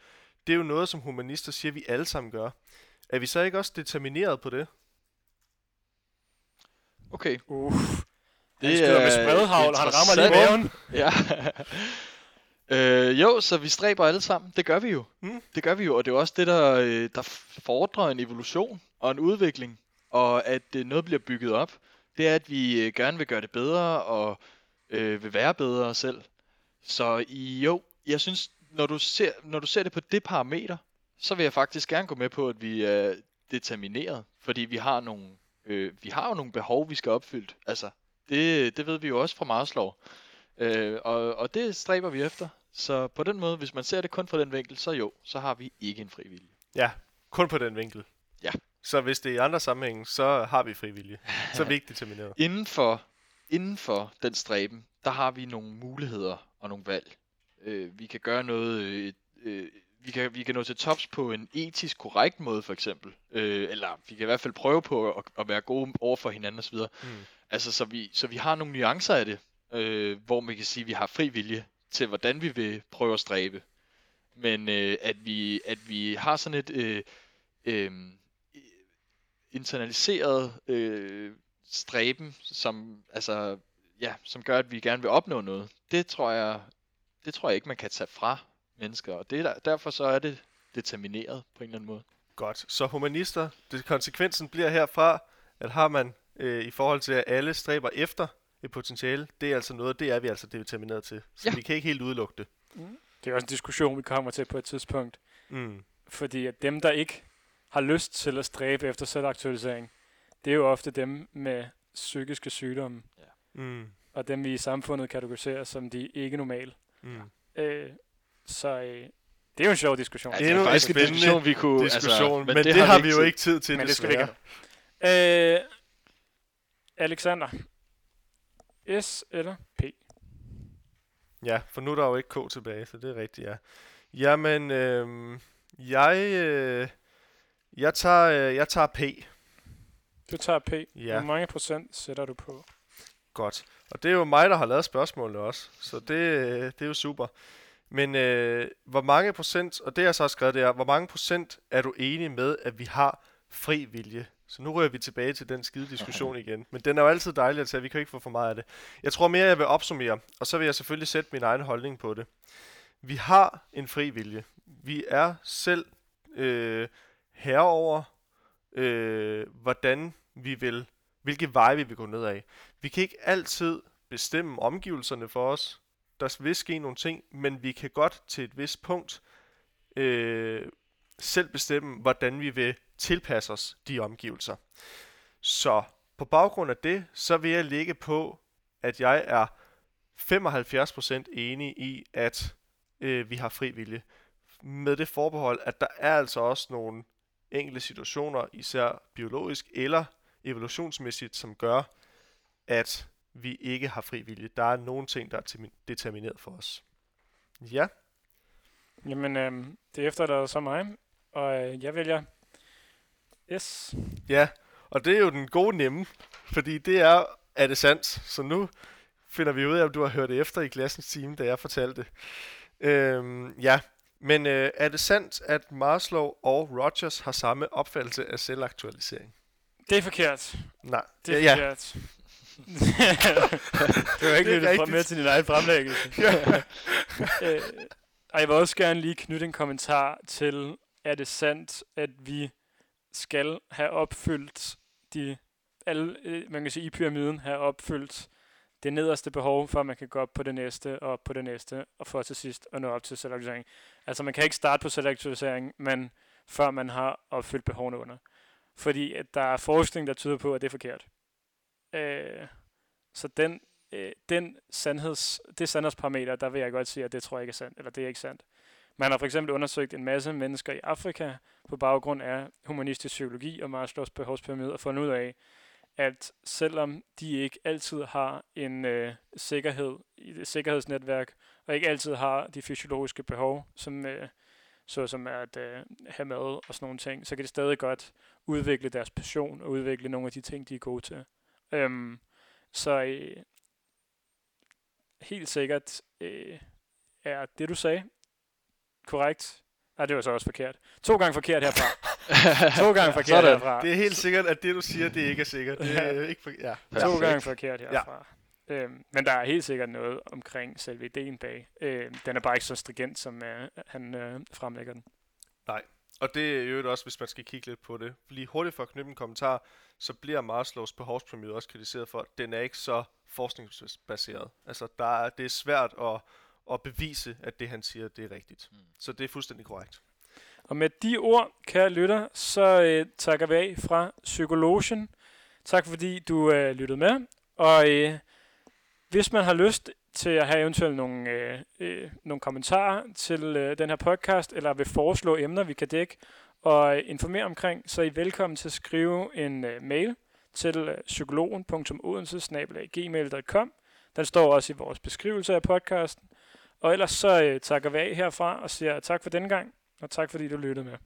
det er jo noget, som humanister siger, vi alle sammen gør. Er vi så ikke også determineret på det? Okay. Uff. Det han er med spredhavl, han rammer lige maven. [LAUGHS] ja. Øh, jo, så vi stræber alle sammen. Det gør vi jo. Mm. Det gør vi jo, og det er også det, der, øh, der fordrer en evolution og en udvikling, og at øh, noget bliver bygget op. Det er, at vi øh, gerne vil gøre det bedre, og øh, vil være bedre selv. Så jo, jeg synes, når du, ser, når du ser det på det parameter, så vil jeg faktisk gerne gå med på, at vi er determineret, fordi vi har nogle, øh, vi har jo nogle behov, vi skal opfylde. Altså, det, det ved vi jo også fra Maslow. Øh, og, og det stræber vi efter. Så på den måde, hvis man ser det kun fra den vinkel, så jo, så har vi ikke en frivillig. Ja, kun på den vinkel. Ja. Så hvis det er i andre sammenhænge, så har vi frivillige. Så er vi ikke determineret. [LAUGHS] inden, for, inden for den stræben, der har vi nogle muligheder og nogle valg. Øh, vi kan gøre noget... Øh, øh, vi kan, vi kan nå til tops på en etisk korrekt måde, for eksempel. Øh, eller vi kan i hvert fald prøve på at, at være gode over for hinanden osv. Mm. Altså, så vi, så vi har nogle nuancer af det, øh, hvor man kan sige, at vi har fri vilje til, hvordan vi vil prøve at stræbe. Men øh, at, vi, at vi har sådan et øh, øh, internaliseret øh, stræben, som, altså, ja, som gør, at vi gerne vil opnå noget, det tror jeg, det tror jeg ikke, man kan tage fra mennesker. Og det der, derfor så er det determineret på en eller anden måde. Godt. Så humanister, det, konsekvensen bliver herfra, at har man øh, i forhold til, at alle stræber efter et potentiale, det er altså noget, det er vi altså determineret til. Så ja. vi kan ikke helt udelukke det. Mm. Det er også en diskussion, vi kommer til på et tidspunkt. Mm. Fordi at dem, der ikke har lyst til at stræbe efter selvaktualisering, det er jo ofte dem med psykiske sygdomme. Ja. Mm. Og dem, vi i samfundet kategoriserer som de ikke normale. Mm. Øh, så øh, det er jo en sjov diskussion. Ja, det er jo en spændende diskussion, vi kunne, diskussion, altså, men, men det, det har vi jo ikke tid til, men det skal vi ikke øh, Alexander, S eller P? Ja, for nu er der jo ikke K tilbage, så det er rigtigt, ja. Jamen, øh, jeg, øh, jeg, tager, øh, jeg tager P. Du tager P. Ja. Hvor mange procent sætter du på? Godt. Og det er jo mig, der har lavet spørgsmålene også, så det, det er jo super. Men øh, hvor mange procent, og det jeg så har skrevet, det er, hvor mange procent er du enig med, at vi har fri vilje? Så nu rører vi tilbage til den skide diskussion [LAUGHS] igen. Men den er jo altid dejlig at tage, vi kan ikke få for meget af det. Jeg tror mere, jeg vil opsummere, og så vil jeg selvfølgelig sætte min egen holdning på det. Vi har en fri vilje. Vi er selv øh, herover, øh, hvordan vi vil, hvilke veje vi vil gå ned af. Vi kan ikke altid bestemme omgivelserne for os. Der vil ske nogle ting, men vi kan godt til et vist punkt øh, selv bestemme, hvordan vi vil tilpasse os de omgivelser. Så på baggrund af det, så vil jeg ligge på, at jeg er 75% enig i, at øh, vi har fri vilje. Med det forbehold, at der er altså også nogle enkelte situationer, især biologisk eller evolutionsmæssigt, som gør, at vi ikke har fri vilje. Der er nogle ting, der er determineret for os. Ja. Jamen, øh, det efterlader så mig, og øh, jeg vælger S. Ja, og det er jo den gode nemme, fordi det er, er det sandt. Så nu finder vi ud af, om du har hørt efter i klassens time, da jeg fortalte det. Øhm, ja, men øh, er det sandt, at Maslow og Rogers har samme opfattelse af selvaktualisering? Det er forkert. Nej. Det er ja, forkert. [LAUGHS] du har ikke Det lyttet fra med til din egen fremlæggelse. [LAUGHS] øh, og jeg vil også gerne lige knytte en kommentar til, er det sandt, at vi skal have opfyldt de, alle, øh, man kan sige i pyramiden, have opfyldt det nederste behov, for at man kan gå op på det næste, og op på det næste, og for til sidst at nå op til selvaktualisering. Altså man kan ikke starte på selvaktualisering, men før man har opfyldt behovene under. Fordi at der er forskning, der tyder på, at det er forkert. Øh, så den, øh, den sandheds, det sandhedsparameter, der vil jeg godt sige, at det tror jeg ikke er sandt, eller det er ikke sandt. Man har for eksempel undersøgt en masse mennesker i Afrika på baggrund af humanistisk psykologi og Maslows behovspyramide og fundet ud af, at selvom de ikke altid har en øh, sikkerhed i det sikkerhedsnetværk, og ikke altid har de fysiologiske behov, som øh, såsom at øh, have mad og sådan nogle ting, så kan de stadig godt udvikle deres passion og udvikle nogle af de ting, de er gode til. Øhm, så øh, helt sikkert øh, er det, du sagde, korrekt. Nej, det var så også forkert. To gange forkert herfra. [LAUGHS] to gange forkert Sådan. herfra. Det er helt sikkert, at det du siger, det ikke er sikkert. Det er ikke for, ja. To gange forkert herfra. Ja. Øhm, men der er helt sikkert noget omkring selve ideen bag. Øhm, den er bare ikke så stringent, som øh, han øh, fremlægger den. Og det er jo også, hvis man skal kigge lidt på det. Lige hurtigt for at knytte en kommentar, så bliver Maslows behovspyramide også kritiseret for, at den er ikke så forskningsbaseret. Altså, der er, det er svært at, at bevise, at det han siger, det er rigtigt. Mm. Så det er fuldstændig korrekt. Og med de ord, kære lytter, så øh, takker vi af fra Psykologien. Tak fordi du øh, lyttede med. Og øh, hvis man har lyst til at have eventuelt nogle, øh, øh, nogle kommentarer til øh, den her podcast, eller vil foreslå emner, vi kan dække og øh, informere omkring, så er I velkommen til at skrive en øh, mail til øh, psykologen.odense.gmail.com. Den står også i vores beskrivelse af podcasten. Og ellers så øh, takker vi af herfra og siger tak for denne gang, og tak fordi du lyttede med.